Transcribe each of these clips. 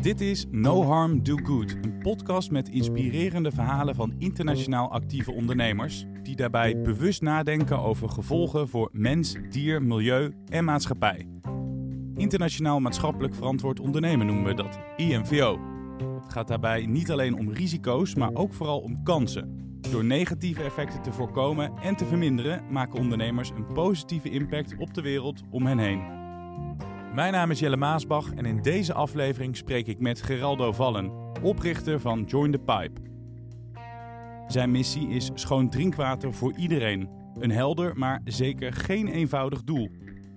Dit is No Harm Do Good, een podcast met inspirerende verhalen van internationaal actieve ondernemers die daarbij bewust nadenken over gevolgen voor mens, dier, milieu en maatschappij. Internationaal maatschappelijk verantwoord ondernemen noemen we dat, IMVO. Het gaat daarbij niet alleen om risico's, maar ook vooral om kansen. Door negatieve effecten te voorkomen en te verminderen, maken ondernemers een positieve impact op de wereld om hen heen. Mijn naam is Jelle Maasbach en in deze aflevering spreek ik met Geraldo Vallen, oprichter van Join the Pipe. Zijn missie is schoon drinkwater voor iedereen. Een helder, maar zeker geen eenvoudig doel.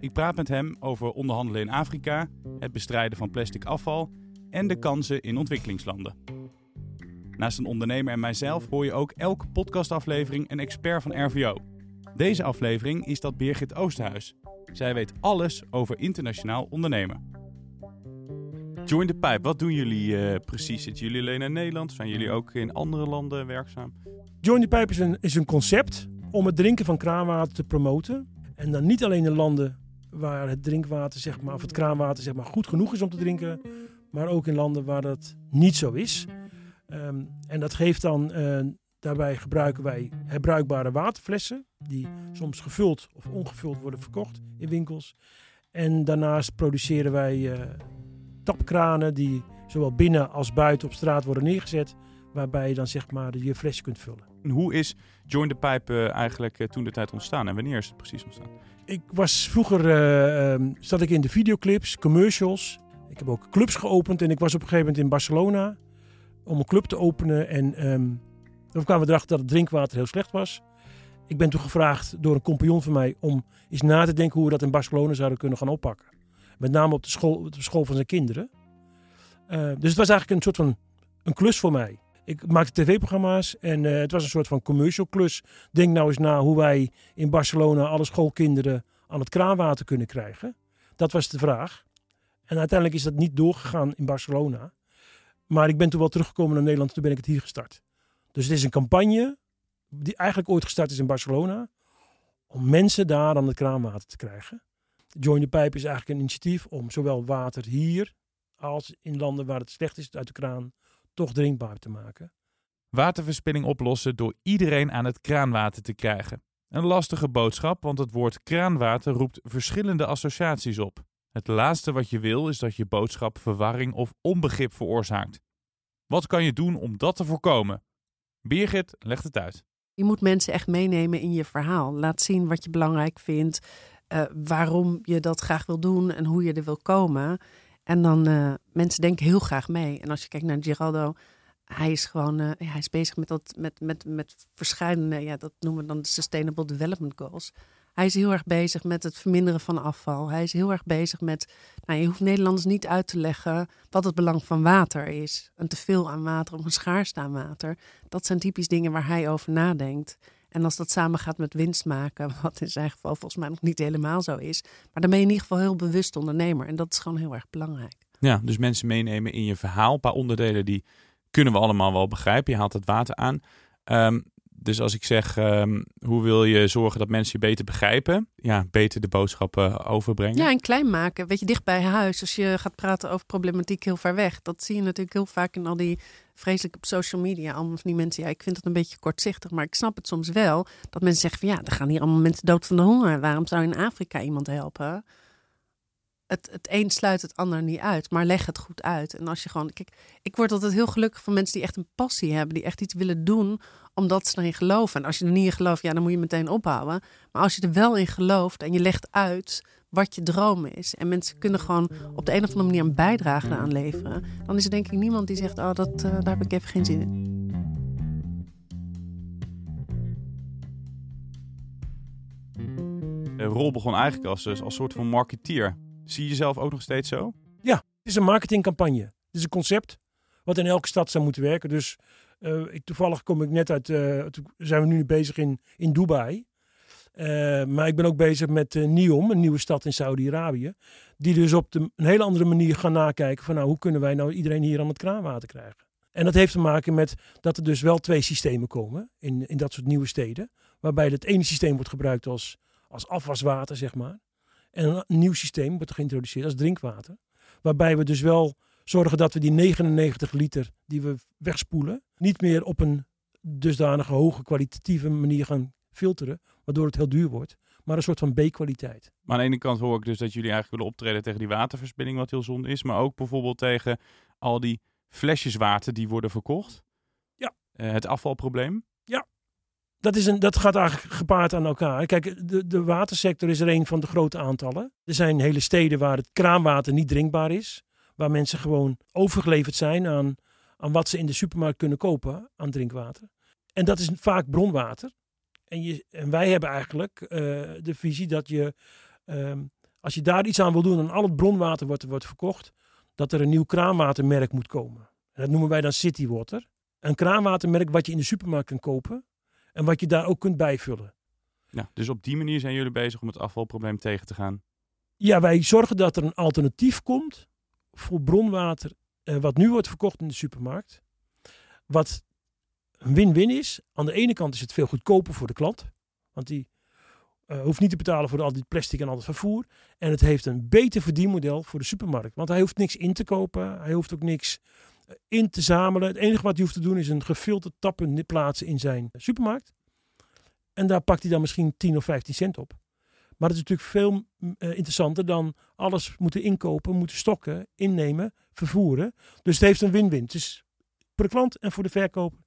Ik praat met hem over onderhandelen in Afrika, het bestrijden van plastic afval en de kansen in ontwikkelingslanden. Naast een ondernemer en mijzelf hoor je ook elke podcastaflevering een expert van RVO. Deze aflevering is dat Birgit Oosterhuis. Zij weet alles over internationaal ondernemen. Join the Pipe, wat doen jullie uh, precies? Zitten jullie alleen in Nederland? Zijn jullie ook in andere landen werkzaam? Join the Pipe is een, is een concept om het drinken van kraanwater te promoten. En dan niet alleen in landen waar het drinkwater, zeg maar, of het kraanwater zeg maar, goed genoeg is om te drinken, maar ook in landen waar dat niet zo is. Um, en dat geeft dan uh, Daarbij gebruiken wij herbruikbare waterflessen, die soms gevuld of ongevuld worden verkocht in winkels. En daarnaast produceren wij uh, tapkranen die zowel binnen als buiten op straat worden neergezet, waarbij je dan zeg maar je flesje kunt vullen. En hoe is Join the Pipe uh, eigenlijk uh, toen de tijd ontstaan en wanneer is het precies ontstaan? Ik was vroeger, um, zat ik in de videoclips, commercials. Ik heb ook clubs geopend en ik was op een gegeven moment in Barcelona om een club te openen. En um, toen kwamen we erachter dat het drinkwater heel slecht was. Ik ben toen gevraagd door een compagnon van mij om eens na te denken hoe we dat in Barcelona zouden kunnen gaan oppakken. Met name op de school, op school van zijn kinderen. Uh, dus het was eigenlijk een soort van een klus voor mij. Ik maakte tv-programma's en uh, het was een soort van commercial klus. Denk nou eens na hoe wij in Barcelona alle schoolkinderen aan het kraanwater kunnen krijgen. Dat was de vraag. En uiteindelijk is dat niet doorgegaan in Barcelona. Maar ik ben toen wel teruggekomen naar Nederland. Toen ben ik het hier gestart. Dus het is een campagne die eigenlijk ooit gestart is in Barcelona. Om mensen daar aan het kraanwater te krijgen. Join the Pipe is eigenlijk een initiatief om zowel water hier als in landen waar het slecht is uit de kraan toch drinkbaar te maken. Waterverspilling oplossen door iedereen aan het kraanwater te krijgen. Een lastige boodschap, want het woord kraanwater roept verschillende associaties op. Het laatste wat je wil is dat je boodschap verwarring of onbegrip veroorzaakt. Wat kan je doen om dat te voorkomen? Birgit legt het uit. Je moet mensen echt meenemen in je verhaal. Laat zien wat je belangrijk vindt, uh, waarom je dat graag wil doen en hoe je er wil komen. En dan, uh, mensen denken heel graag mee. En als je kijkt naar Giraldo, hij is gewoon, uh, hij is bezig met dat, met, met, met verschillende, ja, dat noemen we dan de Sustainable Development Goals. Hij is heel erg bezig met het verminderen van afval. Hij is heel erg bezig met. Nou, je hoeft Nederlanders niet uit te leggen wat het belang van water is. Een teveel aan water of een schaarste aan water. Dat zijn typisch dingen waar hij over nadenkt. En als dat samen gaat met winst maken, wat in zijn geval volgens mij nog niet helemaal zo is. Maar dan ben je in ieder geval heel bewust ondernemer. En dat is gewoon heel erg belangrijk. Ja, dus mensen meenemen in je verhaal. Een paar onderdelen die kunnen we allemaal wel begrijpen. Je haalt het water aan. Um, dus als ik zeg, um, hoe wil je zorgen dat mensen je beter begrijpen? Ja, beter de boodschappen overbrengen. Ja, en klein maken. Weet je, dicht bij huis. Als je gaat praten over problematiek heel ver weg. Dat zie je natuurlijk heel vaak in al die vreselijk op social media. Allemaal van die mensen, ja, ik vind het een beetje kortzichtig. Maar ik snap het soms wel. Dat mensen zeggen van, ja, er gaan hier allemaal mensen dood van de honger. Waarom zou in Afrika iemand helpen? het, het een sluit het ander niet uit, maar leg het goed uit. En als je gewoon, kijk, ik word altijd heel gelukkig van mensen die echt een passie hebben, die echt iets willen doen omdat ze erin geloven. En als je er niet in gelooft, ja, dan moet je meteen ophouden. Maar als je er wel in gelooft en je legt uit wat je droom is, en mensen kunnen gewoon op de een of andere manier een bijdrage aan leveren, dan is er denk ik niemand die zegt, oh, dat, uh, daar heb ik even geen zin in. De rol begon eigenlijk als, als soort van marketeer. Zie je jezelf ook nog steeds zo? Ja, het is een marketingcampagne. Het is een concept wat in elke stad zou moeten werken. Dus ik, toevallig kom ik net uit, uh, zijn we nu bezig in, in Dubai. Uh, maar ik ben ook bezig met NIOM, een nieuwe stad in Saudi-Arabië. Die dus op een hele andere manier gaan nakijken van nou, hoe kunnen wij nou iedereen hier aan het kraanwater krijgen. En dat heeft te maken met dat er dus wel twee systemen komen in, in dat soort nieuwe steden. Waarbij het ene systeem wordt gebruikt als, als afwaswater, zeg maar. En een nieuw systeem wordt geïntroduceerd als drinkwater. Waarbij we dus wel zorgen dat we die 99 liter die we wegspoelen, niet meer op een dusdanige hoge kwalitatieve manier gaan filteren, waardoor het heel duur wordt, maar een soort van B-kwaliteit. Maar aan de ene kant hoor ik dus dat jullie eigenlijk willen optreden tegen die waterverspilling, wat heel zonde is, maar ook bijvoorbeeld tegen al die flesjes water die worden verkocht. Ja. Uh, het afvalprobleem. Ja. Dat, is een, dat gaat eigenlijk gepaard aan elkaar. Kijk, de, de watersector is er een van de grote aantallen. Er zijn hele steden waar het kraanwater niet drinkbaar is. Waar mensen gewoon overgeleverd zijn aan, aan wat ze in de supermarkt kunnen kopen aan drinkwater. En dat is vaak bronwater. En, je, en wij hebben eigenlijk uh, de visie dat je, um, als je daar iets aan wil doen en al het bronwater wordt, wordt verkocht, dat er een nieuw kraanwatermerk moet komen. En dat noemen wij dan City Water. Een kraanwatermerk wat je in de supermarkt kan kopen en wat je daar ook kunt bijvullen. Ja, dus op die manier zijn jullie bezig om het afvalprobleem tegen te gaan? Ja, wij zorgen dat er een alternatief komt voor bronwater uh, wat nu wordt verkocht in de supermarkt. Wat een win-win is. Aan de ene kant is het veel goedkoper voor de klant. Want die uh, hoeft niet te betalen voor al die plastic en al het vervoer. En het heeft een beter verdienmodel voor de supermarkt. Want hij hoeft niks in te kopen. Hij hoeft ook niks eh, in te zamelen. Het enige wat hij hoeft te doen is een gefilterd tappen plaatsen in zijn supermarkt. En daar pakt hij dan misschien 10 of 15 cent op. Maar het is natuurlijk veel uh, interessanter dan alles moeten inkopen, moeten stokken, innemen, vervoeren. Dus het heeft een win-win. Het is voor de klant en voor de verkoper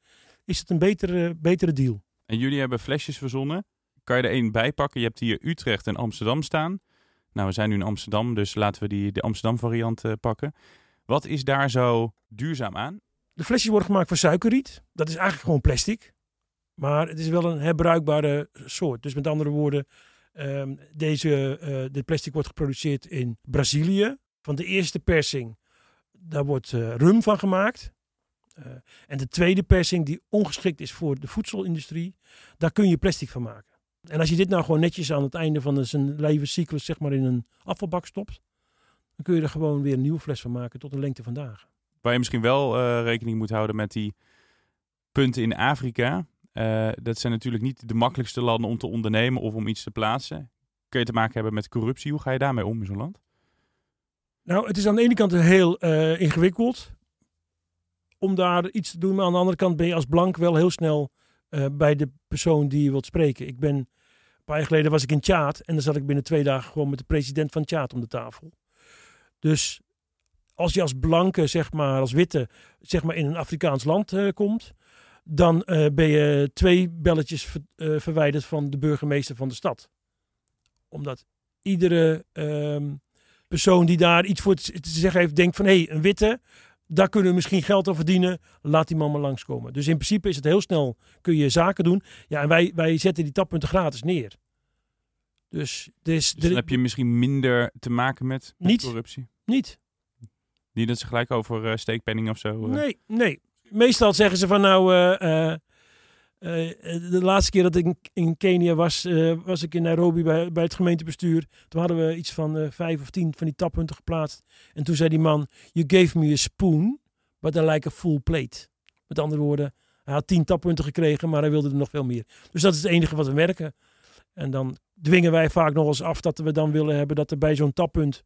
is het een betere, betere deal. En jullie hebben flesjes verzonnen. Kan je er één bij pakken? Je hebt hier Utrecht en Amsterdam staan. Nou, we zijn nu in Amsterdam, dus laten we die, de Amsterdam variant uh, pakken. Wat is daar zo duurzaam aan? De flesjes worden gemaakt van suikerriet. Dat is eigenlijk gewoon plastic. Maar het is wel een herbruikbare soort. Dus met andere woorden, um, deze, uh, dit plastic wordt geproduceerd in Brazilië. Van de eerste persing, daar wordt uh, rum van gemaakt. Uh, en de tweede persing, die ongeschikt is voor de voedselindustrie, daar kun je plastic van maken. En als je dit nou gewoon netjes aan het einde van zijn levenscyclus zeg maar in een afvalbak stopt, dan kun je er gewoon weer een nieuwe fles van maken tot een lengte van dagen. Waar je misschien wel rekening moet houden met die punten in Afrika. Uh, dat zijn natuurlijk niet de makkelijkste landen om te ondernemen of om iets te plaatsen. Kun je te maken hebben met corruptie? Hoe ga je daarmee om in zo'n land? Nou, het is aan de ene kant heel uh, ingewikkeld om daar iets te doen. Maar aan de andere kant ben je als blank wel heel snel uh, bij de persoon die je wilt spreken. Ik ben, een paar jaar geleden was ik in Tjaat en dan zat ik binnen twee dagen gewoon met de president van Tjaat om de tafel. Dus als je als blanke, zeg maar, als witte, zeg maar in een Afrikaans land komt, dan uh, ben je twee belletjes ver, verwijderd van de burgemeester van de stad. Omdat iedere ehm, persoon die daar iets voor te zeggen heeft, denkt van hé, hey, een witte, daar kunnen we misschien geld aan verdienen. Laat die man maar langskomen. Dus in principe is het heel snel, kun je zaken doen. Ja, en wij, wij zetten die tappunten gratis neer. Dus, dus, dus dan heb je misschien minder te maken met, met niet, corruptie? Niet. Niet dat ze gelijk over uh, steekpenning of zo... Nee, nee. Meestal zeggen ze van nou... Uh, de laatste keer dat ik in Kenia was, was ik in Nairobi bij, bij het gemeentebestuur. Toen hadden we iets van vijf of tien van die tappunten geplaatst. En toen zei die man, you gave me a spoon, but I like a full plate. Met andere woorden, hij had tien tappunten gekregen, maar hij wilde er nog veel meer. Dus dat is het enige wat we merken. En dan dwingen wij vaak nog eens af dat we dan willen hebben dat er bij zo'n tappunt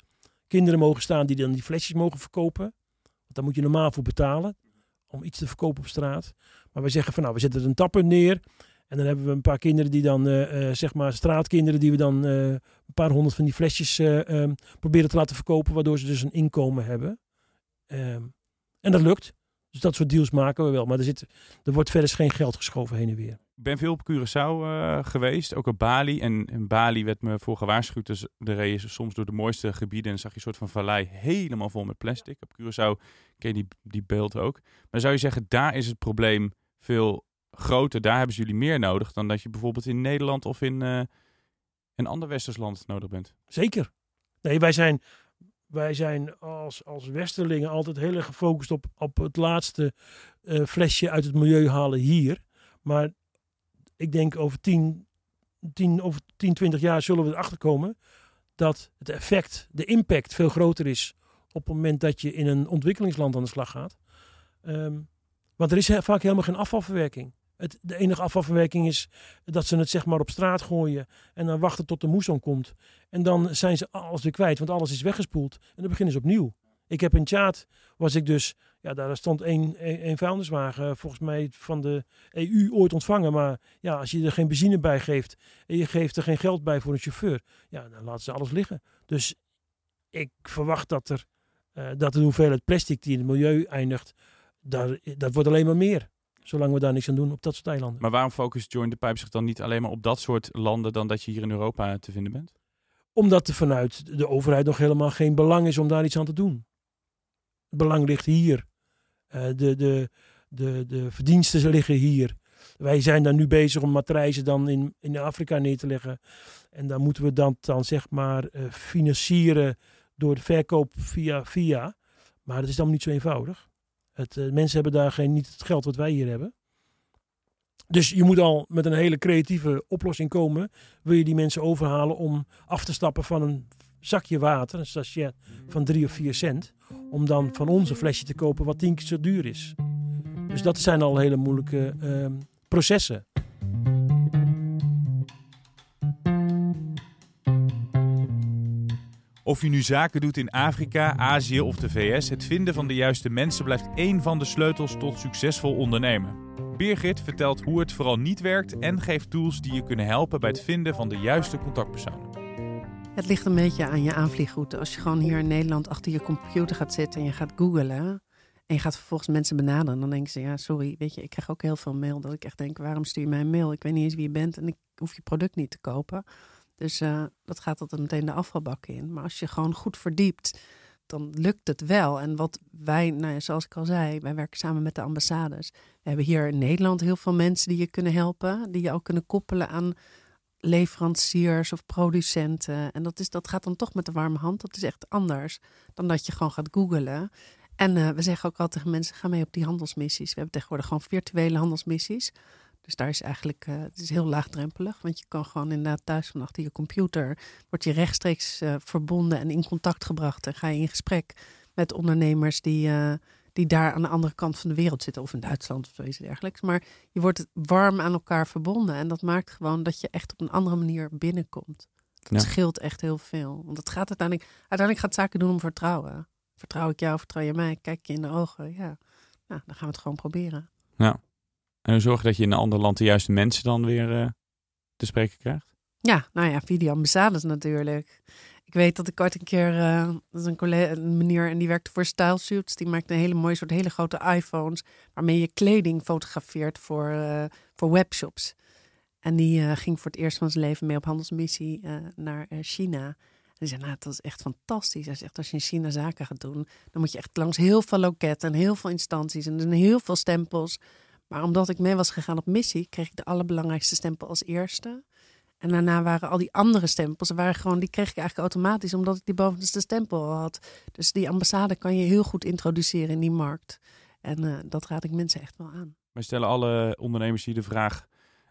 kinderen mogen staan die dan die flesjes mogen verkopen. Want daar moet je normaal voor betalen om iets te verkopen op straat. Maar wij zeggen van nou, we zetten een tappunt neer. En dan hebben we een paar kinderen die dan, uh, uh, zeg maar straatkinderen, die we dan uh, een paar honderd van die flesjes um, proberen te laten verkopen. Waardoor ze dus een inkomen hebben. Um, en dat lukt. Dus dat soort deals maken we wel. Maar er, zit, er wordt verder geen geld geschoven heen en weer. Ik ben veel op Curaçao geweest, ook op Bali. En Bali werd me voor gewaarschuwd. Dus de reed je soms door de mooiste gebieden en zag je een soort van vallei helemaal vol met plastic. Op Curaçao ken je die, die beeld ook. Maar zou je zeggen, daar is het probleem veel groter. Daar hebben ze jullie meer nodig dan dat je bijvoorbeeld in Nederland of in uh, een ander westers land nodig bent. Zeker. Nee, wij zijn, wij zijn als, als westerlingen altijd heel erg gefocust op, op het laatste uh, flesje uit het milieu halen hier. Maar ik denk over 10, 10, over 10, 20 jaar zullen we erachter komen dat het effect, de impact veel groter is op het moment dat je in een ontwikkelingsland aan de slag gaat. Um, want er is vaak helemaal geen afvalverwerking. Het, de enige afvalverwerking is dat ze het zeg maar op straat gooien en dan wachten tot de moeson komt. En dan zijn ze alles weer kwijt, want alles is weggespoeld. En dan beginnen ze opnieuw. Ik heb in Tjaat, was ik dus, ja, daar stond één, één, één vuilniswagen, volgens mij van de EU ooit ontvangen. Maar ja, als je er geen benzine bij geeft en je geeft er geen geld bij voor een chauffeur, ja, dan laten ze alles liggen. Dus ik verwacht dat er, eh, dat de hoeveelheid plastic die in het milieu eindigt, daar, dat wordt alleen maar meer. Zolang we daar niks aan doen op dat soort eilanden. Maar waarom focust Join the Pipe zich dan niet alleen maar op dat soort landen dan dat je hier in Europa te vinden bent? Omdat er vanuit de overheid nog helemaal geen belang is om daar iets aan te doen. Het belang ligt hier. Uh, de, de, de, de verdiensten liggen hier. Wij zijn dan nu bezig om matrijzen dan in, in Afrika neer te leggen. En dan moeten we dat dan zeg maar uh, financieren door de verkoop via via. Maar dat is dan niet zo eenvoudig. Uh, mensen hebben daar geen, niet het geld wat wij hier hebben. Dus je moet al met een hele creatieve oplossing komen. Wil je die mensen overhalen om af te stappen van een zakje water, een sachet van 3 of 4 cent. Om dan van ons een flesje te kopen wat tien keer zo duur is. Dus dat zijn al hele moeilijke uh, processen. Of je nu zaken doet in Afrika, Azië of de VS, het vinden van de juiste mensen blijft één van de sleutels tot succesvol ondernemen. Birgit vertelt hoe het vooral niet werkt en geeft tools die je kunnen helpen bij het vinden van de juiste contactpersonen. Het ligt een beetje aan je aanvliegroute. Als je gewoon hier in Nederland achter je computer gaat zitten en je gaat googlen en je gaat vervolgens mensen benaderen, dan denken ze, ja, sorry, weet je, ik krijg ook heel veel mail dat ik echt denk, waarom stuur je mij een mail? Ik weet niet eens wie je bent en ik hoef je product niet te kopen. Dus uh, dat gaat altijd meteen de afvalbak in. Maar als je gewoon goed verdiept, dan lukt het wel. En wat wij, nou ja, zoals ik al zei, wij werken samen met de ambassades. We hebben hier in Nederland heel veel mensen die je kunnen helpen, die je ook kunnen koppelen aan leveranciers of producenten. En dat, is, dat gaat dan toch met de warme hand. Dat is echt anders dan dat je gewoon gaat googlen. En uh, we zeggen ook altijd mensen, ga mee op die handelsmissies. We hebben tegenwoordig gewoon virtuele handelsmissies. Dus daar is eigenlijk, uh, het is heel laagdrempelig. Want je kan gewoon inderdaad thuis van achter je computer, word je rechtstreeks uh, verbonden en in contact gebracht. En ga je in gesprek met ondernemers die, uh, die daar aan de andere kant van de wereld zitten. Of in Duitsland of zoiets dergelijks. Maar je wordt warm aan elkaar verbonden. En dat maakt gewoon dat je echt op een andere manier binnenkomt. Dat ja. scheelt echt heel veel. Want het gaat uiteindelijk, uiteindelijk gaat zaken doen om vertrouwen. Vertrouw ik jou, vertrouw je mij? Kijk je in de ogen? Ja, nou, dan gaan we het gewoon proberen. Ja. En zorgen dat je in een ander land de juiste mensen dan weer uh, te spreken krijgt? Ja, nou ja, via die ambassades natuurlijk. Ik weet dat ik ooit een keer, uh, dat is een, collega, een meneer en die werkte voor Style Suits. Die maakte een hele mooie soort hele grote iPhones waarmee je kleding fotografeert voor, uh, voor webshops. En die ging voor het eerst van zijn leven mee op handelsmissie naar China. En die zei, nou, dat is echt fantastisch. Hij zegt, als je in China zaken gaat doen, dan moet je echt langs heel veel loketten en heel veel instanties en heel veel stempels. Maar omdat ik mee was gegaan op missie, kreeg ik de allerbelangrijkste stempel als eerste. En daarna waren al die andere stempels, waren gewoon, die kreeg ik eigenlijk automatisch, omdat ik die bovenste stempel al had. Dus die ambassade kan je heel goed introduceren in die markt. En uh, dat raad ik mensen echt wel aan. Wij stellen alle ondernemers hier de vraag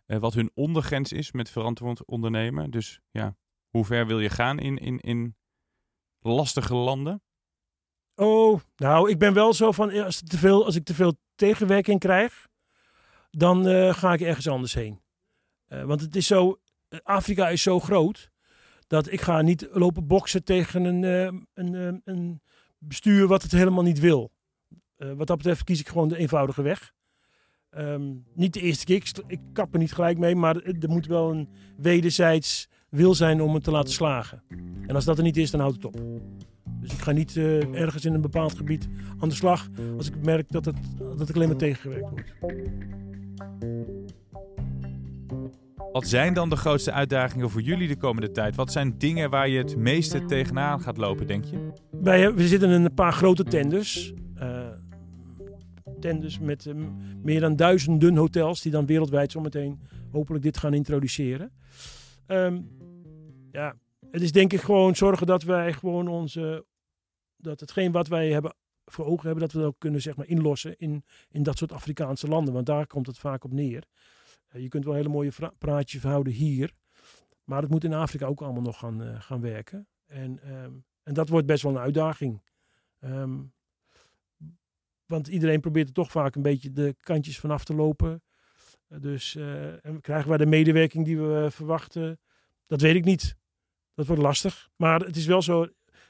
uh, wat hun ondergrens is met verantwoord ondernemen. Dus ja, hoe ver wil je gaan in, in, in lastige landen? Oh, nou, ik ben wel zo van, als, te veel, als ik te veel tegenwerking krijg, dan uh, ga ik ergens anders heen. Uh, want het is zo, Afrika is zo groot dat ik ga niet lopen boksen tegen een, een, een bestuur wat het helemaal niet wil. wat dat betreft kies ik gewoon de eenvoudige weg. Um, niet de eerste keer, ik, ik kap er niet gelijk mee, maar er moet wel een wederzijds wil zijn om het te laten slagen. En als dat er niet is, dan houdt het op. Dus ik ga niet ergens in een bepaald gebied aan de slag als ik merk dat, het, dat ik alleen maar tegengewerkt word. Wat zijn dan de grootste uitdagingen voor jullie de komende tijd? Wat zijn dingen waar je het meeste tegenaan gaat lopen, denk je? Wij, we zitten in een paar grote tenders. Uh, tenders met uh, meer dan duizenden hotels die dan wereldwijd zometeen hopelijk dit gaan introduceren. Um, ja, het is denk ik gewoon zorgen dat wij gewoon onze, dat hetgeen wat wij hebben voor ogen hebben, dat we dat ook kunnen zeg maar inlossen in, in dat soort Afrikaanse landen. Want daar komt het vaak op neer. Je kunt wel hele mooie praatjes verhouden hier. Maar het moet in Afrika ook allemaal nog gaan, uh, gaan werken. En, um, en dat wordt best wel een uitdaging. Um, want iedereen probeert er toch vaak een beetje de kantjes vanaf te lopen. Uh, dus en krijgen wij de medewerking die we verwachten? Dat weet ik niet. Dat wordt lastig. Maar het is wel zo,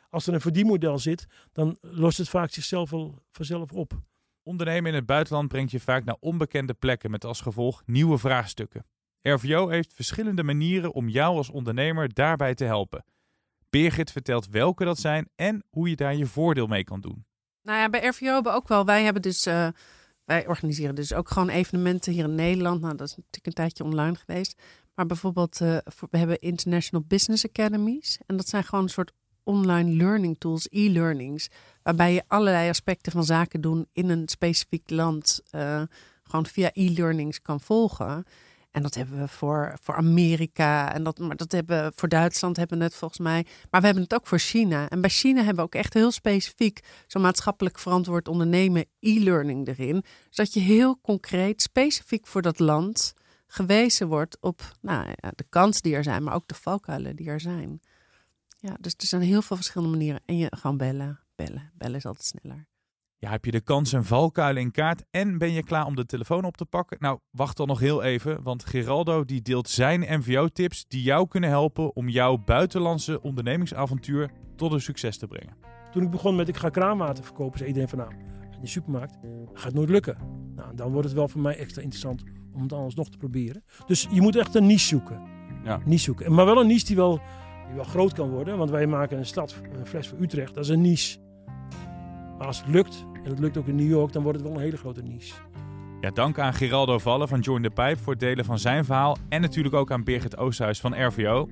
als er een verdienmodel zit, dan lost het vaak zichzelf wel vanzelf op. Ondernemen in het buitenland brengt je vaak naar onbekende plekken met als gevolg nieuwe vraagstukken. RVO heeft verschillende manieren om jou als ondernemer daarbij te helpen. Birgit vertelt welke dat zijn en hoe je daar je voordeel mee kan doen. Nou ja, bij RVO hebben we ook wel. Wij hebben dus. Uh, wij organiseren dus ook gewoon evenementen hier in Nederland. Nou, dat is natuurlijk een tijdje online geweest. Maar bijvoorbeeld, uh, we hebben International Business Academies. En dat zijn gewoon een soort online learning tools, e-learnings. Waarbij je allerlei aspecten van zaken doen in een specifiek land. Uh, gewoon via e-learnings kan volgen. En dat hebben we voor, voor Amerika. En dat, maar dat hebben we voor Duitsland hebben we het volgens mij. Maar we hebben het ook voor China. En bij China hebben we ook echt heel specifiek zo'n maatschappelijk verantwoord ondernemen e-learning erin. Zodat je heel concreet, specifiek voor dat land gewezen wordt op nou, de kansen die er zijn, maar ook de valkuilen die er zijn. Ja, dus er zijn heel veel verschillende manieren. En je gewoon bellen, bellen. Bellen is altijd sneller. Ja, heb je de kans en valkuilen in kaart en ben je klaar om de telefoon op te pakken? Nou, wacht dan nog heel even, want Geraldo die deelt zijn MVO-tips die jou kunnen helpen om jouw buitenlandse ondernemingsavontuur tot een succes te brengen. Toen ik begon met ik ga kraanwater verkopen, zei iedereen van nou, in de supermarkt, gaat nooit lukken. Nou, dan wordt het wel voor mij extra interessant om het anders nog te proberen. Dus je moet echt een niche zoeken. Ja. Niche zoeken. Maar wel een niche die wel, die wel groot kan worden, want wij maken een stad, een fles voor Utrecht, dat is een niche. Maar als het lukt, en het lukt ook in New York, dan wordt het wel een hele grote niche. Ja, dank aan Geraldo Vallen van Join the Pipe voor het delen van zijn verhaal. En natuurlijk ook aan Birgit Oosthuis van RVO.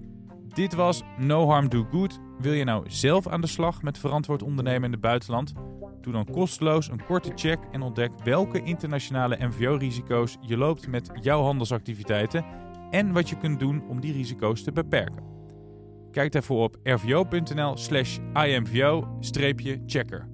Dit was No Harm Do Good. Wil je nou zelf aan de slag met verantwoord ondernemen in het buitenland? Doe dan kosteloos een korte check en ontdek welke internationale MVO-risico's je loopt met jouw handelsactiviteiten en wat je kunt doen om die risico's te beperken. Kijk daarvoor op rvo.nl/slash imvo-checker.